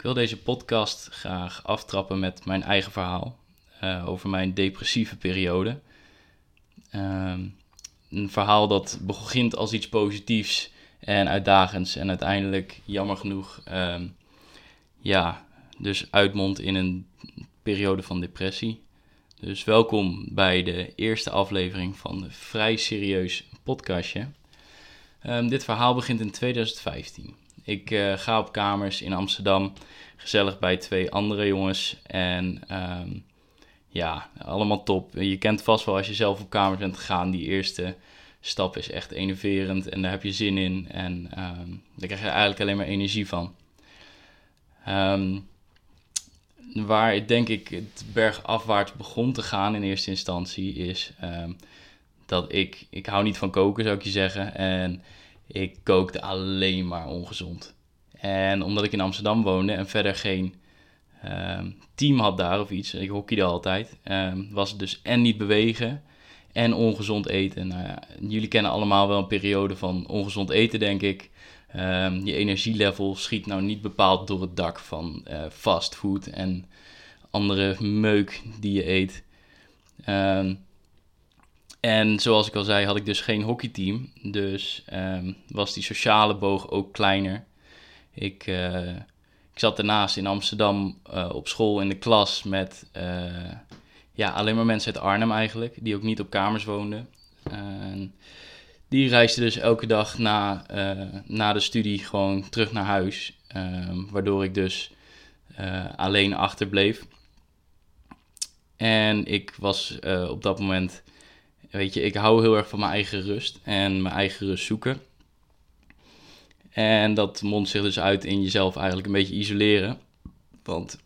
Ik wil deze podcast graag aftrappen met mijn eigen verhaal uh, over mijn depressieve periode. Ehm, een verhaal dat begint als iets positiefs en uitdagends en uiteindelijk, jammer genoeg, ehm, ja, dus uitmondt in een periode van depressie. Dus welkom bij de eerste aflevering van een vrij serieus podcastje. Um, dit verhaal begint in 2015. Ik uh, ga op kamers in Amsterdam, gezellig bij twee andere jongens. En um, ja, allemaal top. Je kent vast wel als je zelf op kamers bent gegaan, die eerste stap is echt enerverend en daar heb je zin in. En um, daar krijg je eigenlijk alleen maar energie van. Um, waar denk ik het bergafwaarts begon te gaan in eerste instantie is dat ik, ik hou niet van koken zou ik je zeggen. En ik kookte alleen maar ongezond. En omdat ik in Amsterdam woonde en verder geen um, team had daar of iets, ik hockeyde altijd, um, was het dus en niet bewegen en ongezond eten. Nou ja, jullie kennen allemaal wel een periode van ongezond eten, denk ik. Je energielevel schiet nou niet bepaald door het dak van uh, fastfood en andere meuk die je eet. Um, en zoals ik al zei, had ik dus geen hockeyteam. Dus um, was die sociale boog ook kleiner. Ik, uh, ik zat daarnaast in Amsterdam uh, op school in de klas met uh, ja, alleen maar mensen uit Arnhem eigenlijk, die ook niet op kamers woonden. die reisden dus elke dag na, na de studie gewoon terug naar huis. waardoor ik dus alleen achterbleef. En ik was op dat moment Weet je, ik hou heel erg van mijn eigen rust en mijn eigen rust zoeken. En dat mondt zich dus uit in jezelf eigenlijk een beetje isoleren. Want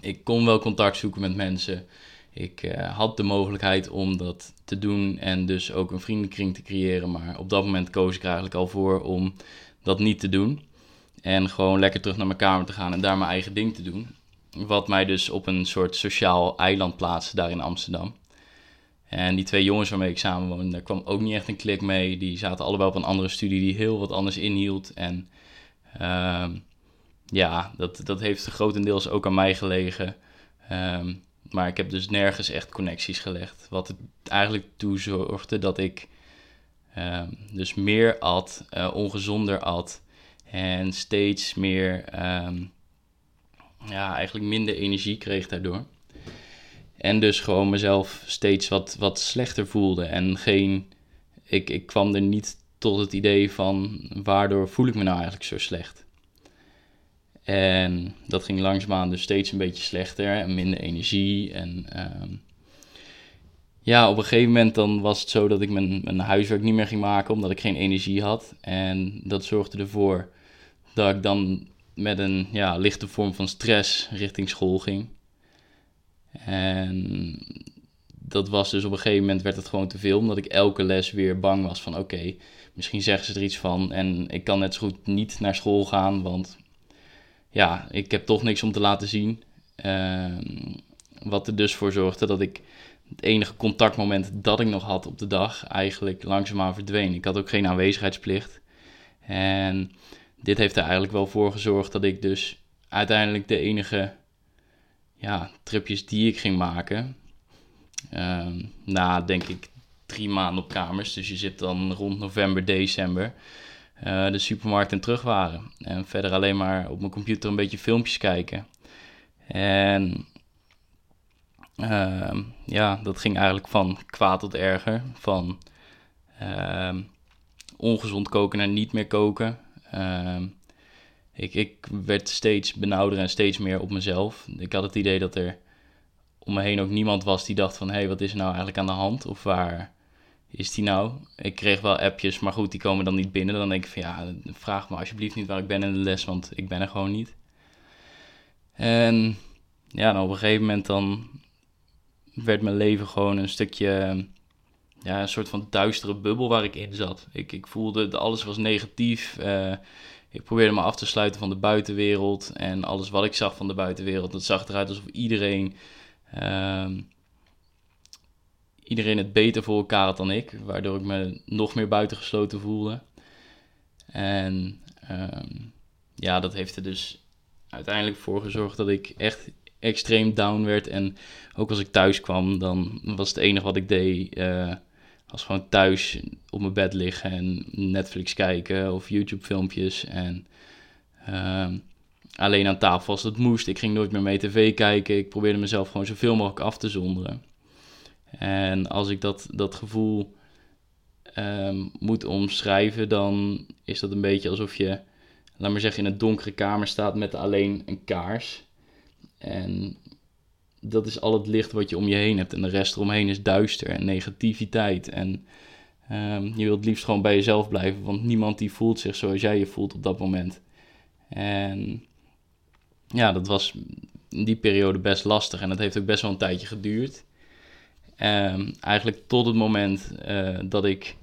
ik kon wel contact zoeken met mensen. Ik uh, had de mogelijkheid om dat te doen en dus ook een vriendenkring te creëren. Maar op dat moment koos ik er eigenlijk al voor om dat niet te doen. En gewoon lekker terug naar mijn kamer te gaan en daar mijn eigen ding te doen. Wat mij dus op een soort sociaal eiland plaatste daar in Amsterdam. En die twee jongens waarmee ik samen woonde, daar kwam ook niet echt een klik mee. Die zaten allebei op een andere studie die heel wat anders inhield. En uh, ja, dat, dat heeft grotendeels ook aan mij gelegen. Um, maar ik heb dus nergens echt connecties gelegd. Wat het eigenlijk toe zorgde dat ik um, dus meer at, uh, ongezonder at. En steeds meer, ja, eigenlijk minder energie kreeg daardoor. En dus gewoon mezelf steeds wat, wat slechter voelde. En geen. Ik, ik kwam er niet tot het idee van waardoor voel ik me nou eigenlijk zo slecht. En dat ging langzaamaan dus steeds een beetje slechter en minder energie. En um, ja, op een gegeven moment dan was het zo dat ik mijn, mijn huiswerk niet meer ging maken omdat ik geen energie had. En dat zorgde ervoor dat ik dan met een ja, lichte vorm van stress richting school ging. En dat was dus op een gegeven moment werd het gewoon te veel, omdat ik elke les weer bang was van oké, misschien zeggen ze er iets van en ik kan net zo goed niet naar school gaan, want ja, ik heb toch niks om te laten zien. Uh, wat er dus voor zorgde dat ik het enige contactmoment dat ik nog had op de dag eigenlijk langzaamaan verdween. Ik had ook geen aanwezigheidsplicht. En dit heeft er eigenlijk wel voor gezorgd dat ik dus uiteindelijk de enige ja, tripjes die ik ging maken. Uh, na denk ik drie maanden op kamers. Dus je zit dan rond november, december. Uh, de supermarkt en terug waren. En verder alleen maar op mijn computer een beetje filmpjes kijken. En uh, ja, dat ging eigenlijk van kwaad tot erger. Van uh, ongezond koken naar niet meer koken. Ik, ik werd steeds benauwder en steeds meer op mezelf. Ik had het idee dat er om me heen ook niemand was die dacht van... hé, hey, wat is er nou eigenlijk aan de hand? Of waar is die nou? Ik kreeg wel appjes, maar goed, die komen dan niet binnen. Dan denk ik van ja, vraag me alsjeblieft niet waar ik ben in de les, want ik ben er gewoon niet. En ja, dan op een gegeven moment dan werd mijn leven gewoon een stukje... Ja, een soort van duistere bubbel waar ik in zat. Ik, ik voelde alles was negatief... Uh, ik probeerde me af te sluiten van de buitenwereld. En alles wat ik zag van de buitenwereld, dat zag eruit alsof iedereen, uh, iedereen het beter voor elkaar had dan ik. Waardoor ik me nog meer buitengesloten voelde. En uh, ja, dat heeft er dus uiteindelijk voor gezorgd dat ik echt extreem down werd. En ook als ik thuis kwam, dan was het enige wat ik deed... Uh, was gewoon thuis op mijn bed liggen en Netflix kijken of YouTube filmpjes. En uh, alleen aan tafel als het moest. Ik ging nooit meer mee tv kijken. Ik probeerde mezelf gewoon zoveel mogelijk af te zonderen. En als ik dat, dat gevoel um, moet omschrijven, dan is dat een beetje alsof je, laat maar zeggen, in een donkere kamer staat met alleen een kaars. En dat is al het licht wat je om je heen hebt. En de rest eromheen is duister en negativiteit. En um, je wilt liefst gewoon bij jezelf blijven, want niemand die voelt zich zoals jij je voelt op dat moment. En ja, dat was in die periode best lastig en dat heeft ook best wel een tijdje geduurd. Um, eigenlijk tot het moment uh, dat ik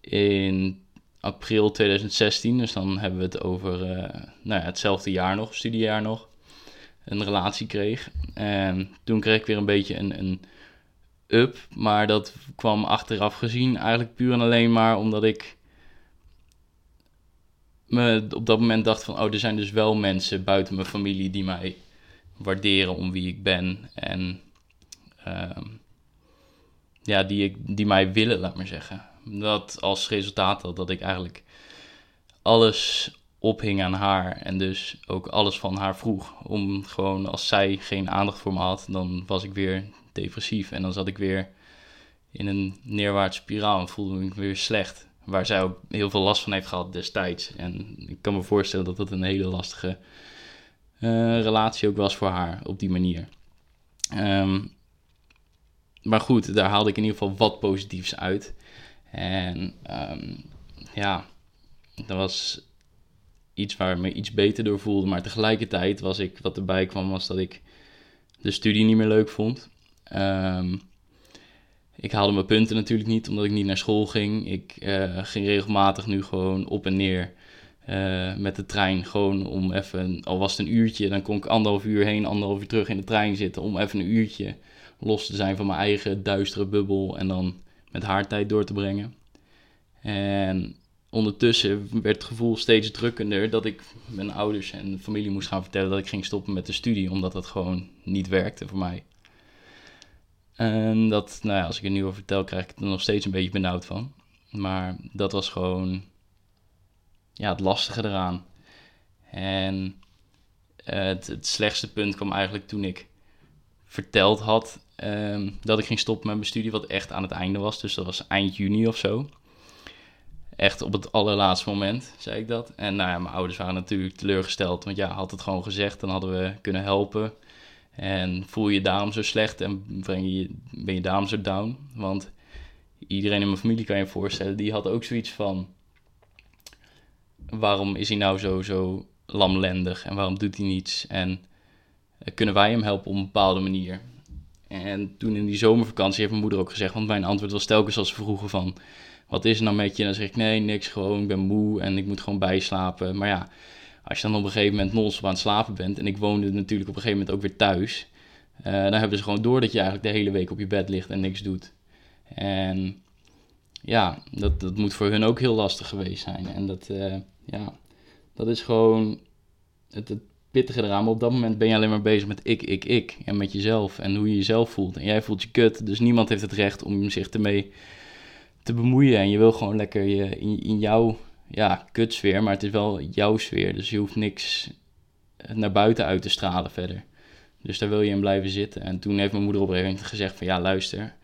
in april 2016, dus dan hebben we het over uh, nou ja, hetzelfde jaar nog, studiejaar nog, een relatie kreeg. En toen kreeg ik weer een beetje een, een up, maar dat kwam achteraf gezien eigenlijk puur en alleen maar omdat ik me op dat moment dacht van, oh, er zijn dus wel mensen buiten mijn familie die mij waarderen om wie ik ben. En uh, ja, die, ik, die mij willen, laat maar zeggen. Dat als resultaat had dat ik eigenlijk alles ophing aan haar en dus ook alles van haar vroeg. Om gewoon, als zij geen aandacht voor me had, dan was ik weer depressief. En dan zat ik weer in een neerwaartse spiraal en voelde ik me weer slecht waar zij ook heel veel last van heeft gehad destijds. En ik kan me voorstellen dat dat een hele lastige uh, relatie ook was voor haar op die manier. Um, maar goed, daar haalde ik in ieder geval wat positiefs uit. En um, ja, dat was iets waar me iets beter door voelde. Maar tegelijkertijd was ik, wat erbij kwam, was dat ik de studie niet meer leuk vond. Um, ik haalde mijn punten natuurlijk niet, omdat ik niet naar school ging. Ik uh, ging regelmatig nu gewoon op en neer uh, met de trein. Gewoon om even, al was het een uurtje, dan kon ik anderhalf uur heen, anderhalf uur terug in de trein zitten. Om even een uurtje los te zijn van mijn eigen duistere bubbel en dan met haar tijd door te brengen. En ondertussen werd het gevoel steeds drukkender dat ik mijn ouders en familie moest gaan vertellen dat ik ging stoppen met de studie, omdat dat gewoon niet werkte voor mij. En dat, nou ja, als ik er nu over vertel, krijg ik er nog steeds een beetje benauwd van. Maar dat was gewoon ja, het lastige eraan. En uh, het, het, slechtste punt kwam eigenlijk toen ik verteld had um, dat ik ging stoppen met mijn studie, wat echt aan het einde was. Dus dat was eind juni of zo. Echt op het allerlaatste moment zei ik dat. En nou ja, mijn ouders waren natuurlijk teleurgesteld. Want ja, had het gewoon gezegd, dan hadden we kunnen helpen. En voel je daarom zo slecht en je, ben je daarom zo down? Want iedereen in mijn familie kan je voorstellen, die had ook zoiets van... Waarom is hij nou zo, zo lamlendig en waarom doet hij niets? En eh, kunnen wij hem helpen op een bepaalde manier? En toen in die zomervakantie heeft mijn moeder ook gezegd, want mijn antwoord was telkens als ze vroegen van... Wat is er nou met je? En dan zeg ik, nee, niks, gewoon, ik ben moe en ik moet gewoon bijslapen. Maar ja, als je dan op een gegeven moment non aan het slapen bent, en ik woonde natuurlijk op een gegeven moment ook weer thuis, uh, dan hebben ze gewoon door dat je eigenlijk de hele week op je bed ligt en niks doet. En ja, dat, dat moet voor hun ook heel lastig geweest zijn. En dat, uh, ja, dat is gewoon het, het pittige eraan. Maar op dat moment ben je alleen maar bezig met ik, ik, ik. En met jezelf en hoe je jezelf voelt. En jij voelt je kut, dus niemand heeft het recht om zich ermee te bemoeien. En je wil gewoon lekker je, in, in jouw ja, kutsfeer, maar het is wel jouw sfeer. Dus je hoeft niks naar buiten uit te stralen verder. Dus daar wil je in blijven zitten. En toen heeft mijn moeder op een gegeven moment gezegd van ja, luister.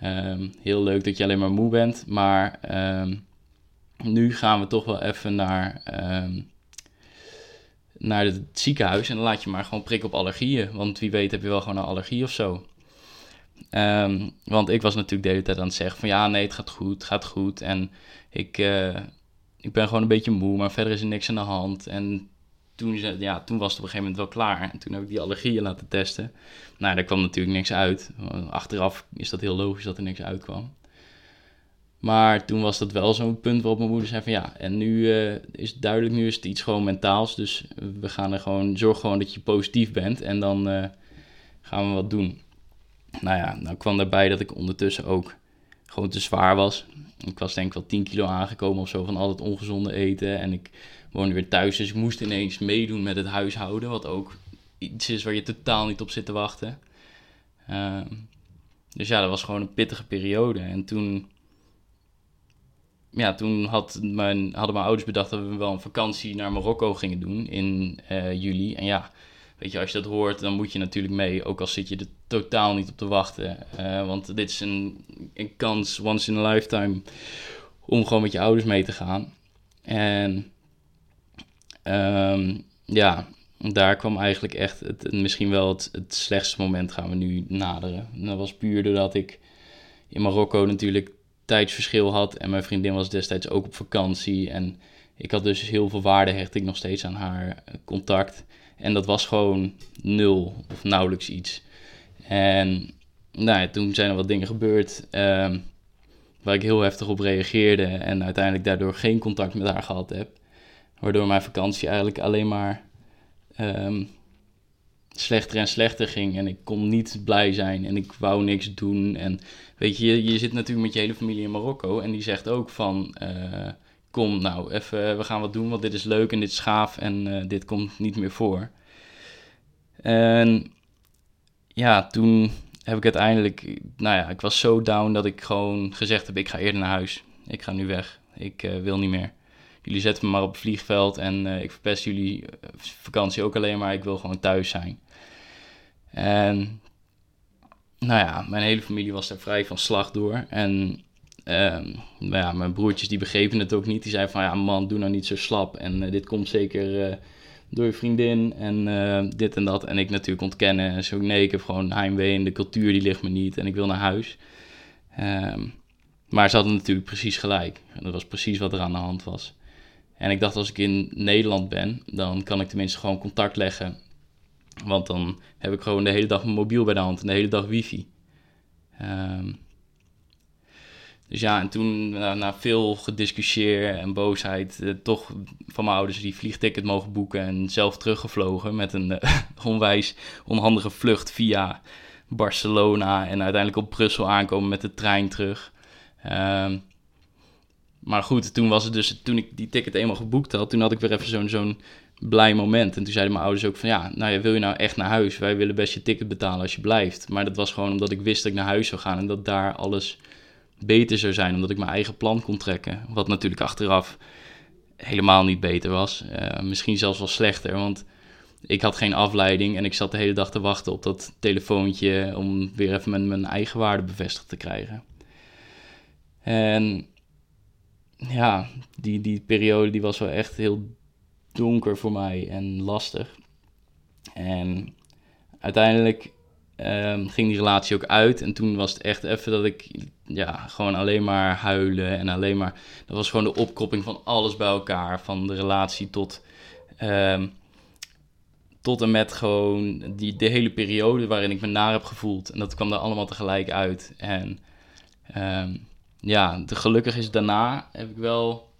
Ehm, heel leuk dat je alleen maar moe bent, maar ehm, nu gaan we toch wel even naar, ehm, naar het ziekenhuis en dan laat je maar gewoon prikken op allergieën. Want wie weet heb je wel gewoon een allergie of zo. Want ik was natuurlijk de hele tijd aan het zeggen van ja, nee, het gaat goed, gaat goed. En ik, uh, ik ben gewoon een beetje moe, maar verder is er niks aan de hand. En toen, ja, toen was het op een gegeven moment wel klaar. En toen heb ik die allergieën laten testen. Nou, daar kwam natuurlijk niks uit. Achteraf is dat heel logisch dat er niks uitkwam. Maar toen was dat wel zo'n punt waarop mijn moeder zei van ja, en nu uh, is het duidelijk, nu is het iets gewoon mentaals. Dus we gaan er gewoon, zorg gewoon dat je positief bent en dan uh, gaan we wat doen. Nou ja, nou kwam daarbij dat ik ondertussen ook gewoon te zwaar was. Ik was denk ik wel 10 kilo aangekomen of zo van al het ongezonde eten. En ik woonde weer thuis, dus ik moest ineens meedoen met het huishouden. Wat ook iets is waar je totaal niet op zit te wachten. Ehm, dus ja, dat was gewoon een pittige periode. En toen, ja, toen had mijn, hadden mijn ouders bedacht dat we wel een vakantie naar Marokko gingen doen in uh, juli. En ja, weet je, als je dat hoort, dan moet je natuurlijk mee. Ook al zit je er totaal niet op te wachten. Uh, want dit is een, een kans, once in a lifetime, om gewoon met je ouders mee te gaan. En um, ja, daar kwam eigenlijk echt het, misschien wel het, slechtste moment gaan we nu naderen. En dat was puur doordat ik in Marokko natuurlijk tijdsverschil had en mijn vriendin was destijds ook op vakantie. En ik had dus heel veel waarde hecht ik nog steeds aan haar eh, contact. En dat was gewoon nul of nauwelijks iets. En nou ja, toen zijn er wat dingen gebeurd um, waar ik heel heftig op reageerde en uiteindelijk daardoor geen contact met haar gehad heb. Waardoor mijn vakantie eigenlijk alleen maar um, slechter en slechter ging. En ik kon niet blij zijn en ik wou niks doen. En weet je, je zit natuurlijk met je hele familie in Marokko. En die zegt ook van, uh, kom nou, even, we gaan wat doen, want dit is leuk en dit is gaaf en uh, dit komt niet meer voor. En ja, toen heb ik uiteindelijk, nou ja, ik was zo down dat ik gewoon gezegd heb, ik ga eerder naar huis. Ik ga nu weg. Ik uh, wil niet meer jullie zetten me maar op het vliegveld en ik verpest jullie eh, vakantie ook alleen maar. Ik wil gewoon thuis zijn. En nou ja, mijn hele familie was daar vrij van slag door. En nou ja, mijn broertjes die begrepen het ook niet. Die zeiden van ja man, doe nou niet zo slap. En uh, dit komt zeker uh, door je vriendin en dit en dat. En ik natuurlijk ontkennen. En zo nee, ik heb gewoon heimwee en de cultuur die ligt me niet. En ik wil naar huis. Um, maar ze hadden natuurlijk precies gelijk. En dat was precies wat er aan de hand was. En ik dacht, als ik in Nederland ben, dan kan ik tenminste gewoon contact leggen. Want dan heb ik gewoon de hele dag mijn mobiel bij de hand en de hele dag wifi. Um, dus ja, en toen na, na veel gediscussieerd en boosheid, eh, toch van mijn ouders die vliegticket mogen boeken en zelf teruggevlogen met een uh, onwijs onhandige vlucht via Barcelona en uiteindelijk op Brussel aankomen met de trein terug. Um, maar goed, toen was het dus, toen ik die ticket eenmaal geboekt had, toen had ik weer even zo'n zo'n blij moment. En toen zeiden mijn ouders ook van ja, nou ja, wil je nou echt naar huis? Wij willen best je ticket betalen als je blijft. Maar dat was gewoon omdat ik wist dat ik naar huis zou gaan en dat daar alles beter zou zijn, omdat ik mijn eigen plan kon trekken. Wat natuurlijk achteraf helemaal niet beter was. Uh, misschien zelfs wel slechter, want ik had geen afleiding en ik zat de hele dag te wachten op dat telefoontje om weer even mijn, mijn eigen waarde bevestigd te krijgen. En ja, die, die periode die was wel echt heel donker voor mij en lastig. En uiteindelijk um, ging die relatie ook uit. En toen was het echt even dat ik ja, gewoon alleen maar huilen en alleen maar... Dat was gewoon de opkropping van alles bij elkaar. Van de relatie tot... Um, tot en met gewoon die, de hele periode waarin ik me naar heb gevoeld. En dat kwam er allemaal tegelijk uit. En um, ja, gelukkig is daarna heb ik wel.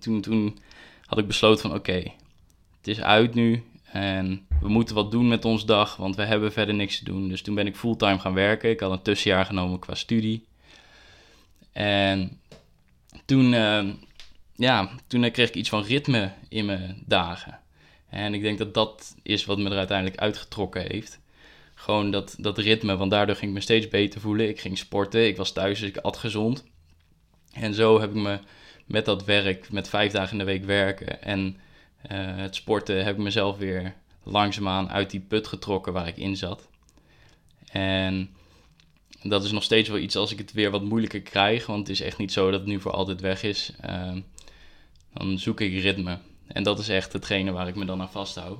Toen, toen had ik besloten van oké, het is uit nu. En we moeten wat doen met ons dag, want we hebben verder niks te doen. Dus toen ben ik fulltime gaan werken. Ik had een tussenjaar genomen qua studie. En toen, uh, ja, toen kreeg ik iets van ritme in mijn dagen. En ik denk dat dat is wat me er uiteindelijk uitgetrokken heeft gewoon dat, dat ritme, want daardoor ging ik me steeds beter voelen. Ik ging sporten, ik was thuis, dus ik at gezond. En zo heb ik me met dat werk, met vijf dagen in de week werken en het sporten, heb ik mezelf weer langzaamaan uit die put getrokken waar ik in zat. En dat is nog steeds wel iets als ik het weer wat moeilijker krijg, want het is echt niet zo dat het nu voor altijd weg is. Uh, dan zoek ik ritme. En dat is echt hetgene waar ik me dan aan vasthoud.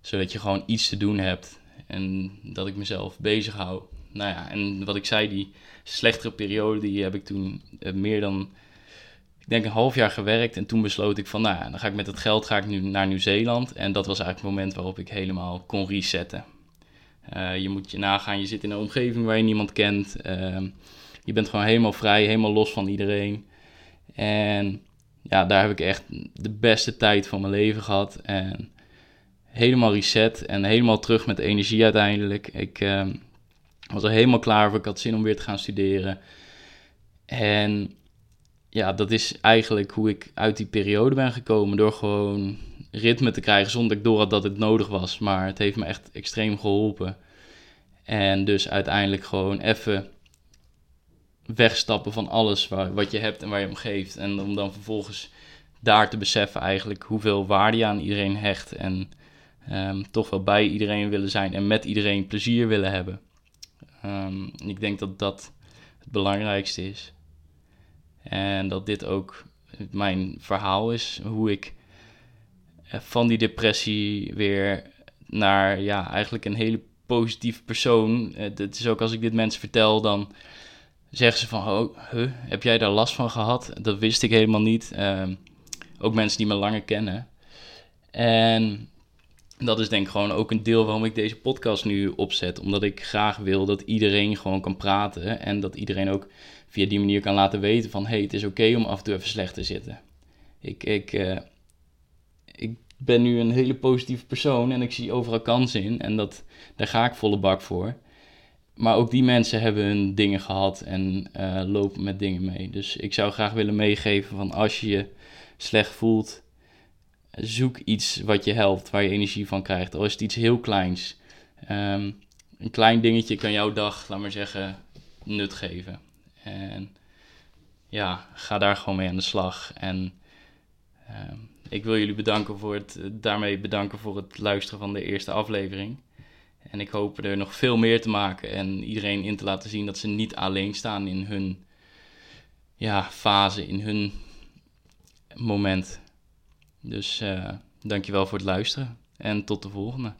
Zodat je gewoon iets te doen hebt en dat ik mezelf bezig hou. Nou ja, en wat ik zei, die slechtere periode, die heb ik toen eh, meer dan, ik denk een half jaar gewerkt. En toen besloot ik van, nou dan ga ik met het geld ga ik nu naar Nieuw-Zeeland. En dat was eigenlijk het moment waarop ik helemaal kon resetten. Uh, je moet je nagaan, je zit in een omgeving waar je niemand kent. Uh, je bent gewoon helemaal vrij, helemaal los van iedereen. En ja, daar heb ik echt de beste tijd van mijn leven gehad. En helemaal reset en helemaal terug met energie uiteindelijk. Ik uh, was er helemaal klaar voor. Ik had zin om weer te gaan studeren. En ja, dat is eigenlijk hoe ik uit die periode ben gekomen. Door gewoon ritme te krijgen zonder dat ik door had dat het nodig was. Maar het heeft me echt extreem geholpen. En dus uiteindelijk gewoon even wegstappen van alles waar, wat je hebt en waar je om geeft. En om dan vervolgens daar te beseffen eigenlijk hoeveel waarde je aan iedereen hecht. En ehm, toch wel bij iedereen willen zijn en met iedereen plezier willen hebben. Um, ik denk dat dat het belangrijkste is. En dat dit ook mijn verhaal is, hoe ik eh, van die depressie weer naar ja, eigenlijk een hele positieve persoon. Het eh, is ook als ik dit mensen vertel, dan zeggen ze van, oh, heb jij daar last van gehad? Dat wist ik helemaal niet. Ehm, ook mensen die me langer kennen. En dat is denk ik gewoon ook een deel waarom ik deze podcast nu opzet. Omdat ik graag wil dat iedereen gewoon kan praten. En dat iedereen ook via die manier kan laten weten van... hey, het is oké om af en toe even slecht te zitten. Ik, ik, uh, ik ben nu een hele positieve persoon en ik zie overal kansen in. En dat, daar ga ik volle bak voor. Maar ook die mensen hebben hun dingen gehad en uh, lopen met dingen mee. Dus ik zou graag willen meegeven van als je je slecht voelt, zoek iets wat je helpt, waar je energie van krijgt. Al is het iets heel kleins. Um, een klein dingetje kan jouw dag, laat maar zeggen, nut geven. En ja, ga daar gewoon mee aan de slag. En um, ik wil jullie bedanken voor het, daarmee bedanken voor het luisteren van de eerste aflevering. En ik hoop er nog veel meer te maken en iedereen in te laten zien dat ze niet alleen staan in hun ja, fase, in hun moment. Dus uh, dankjewel voor het luisteren en tot de volgende.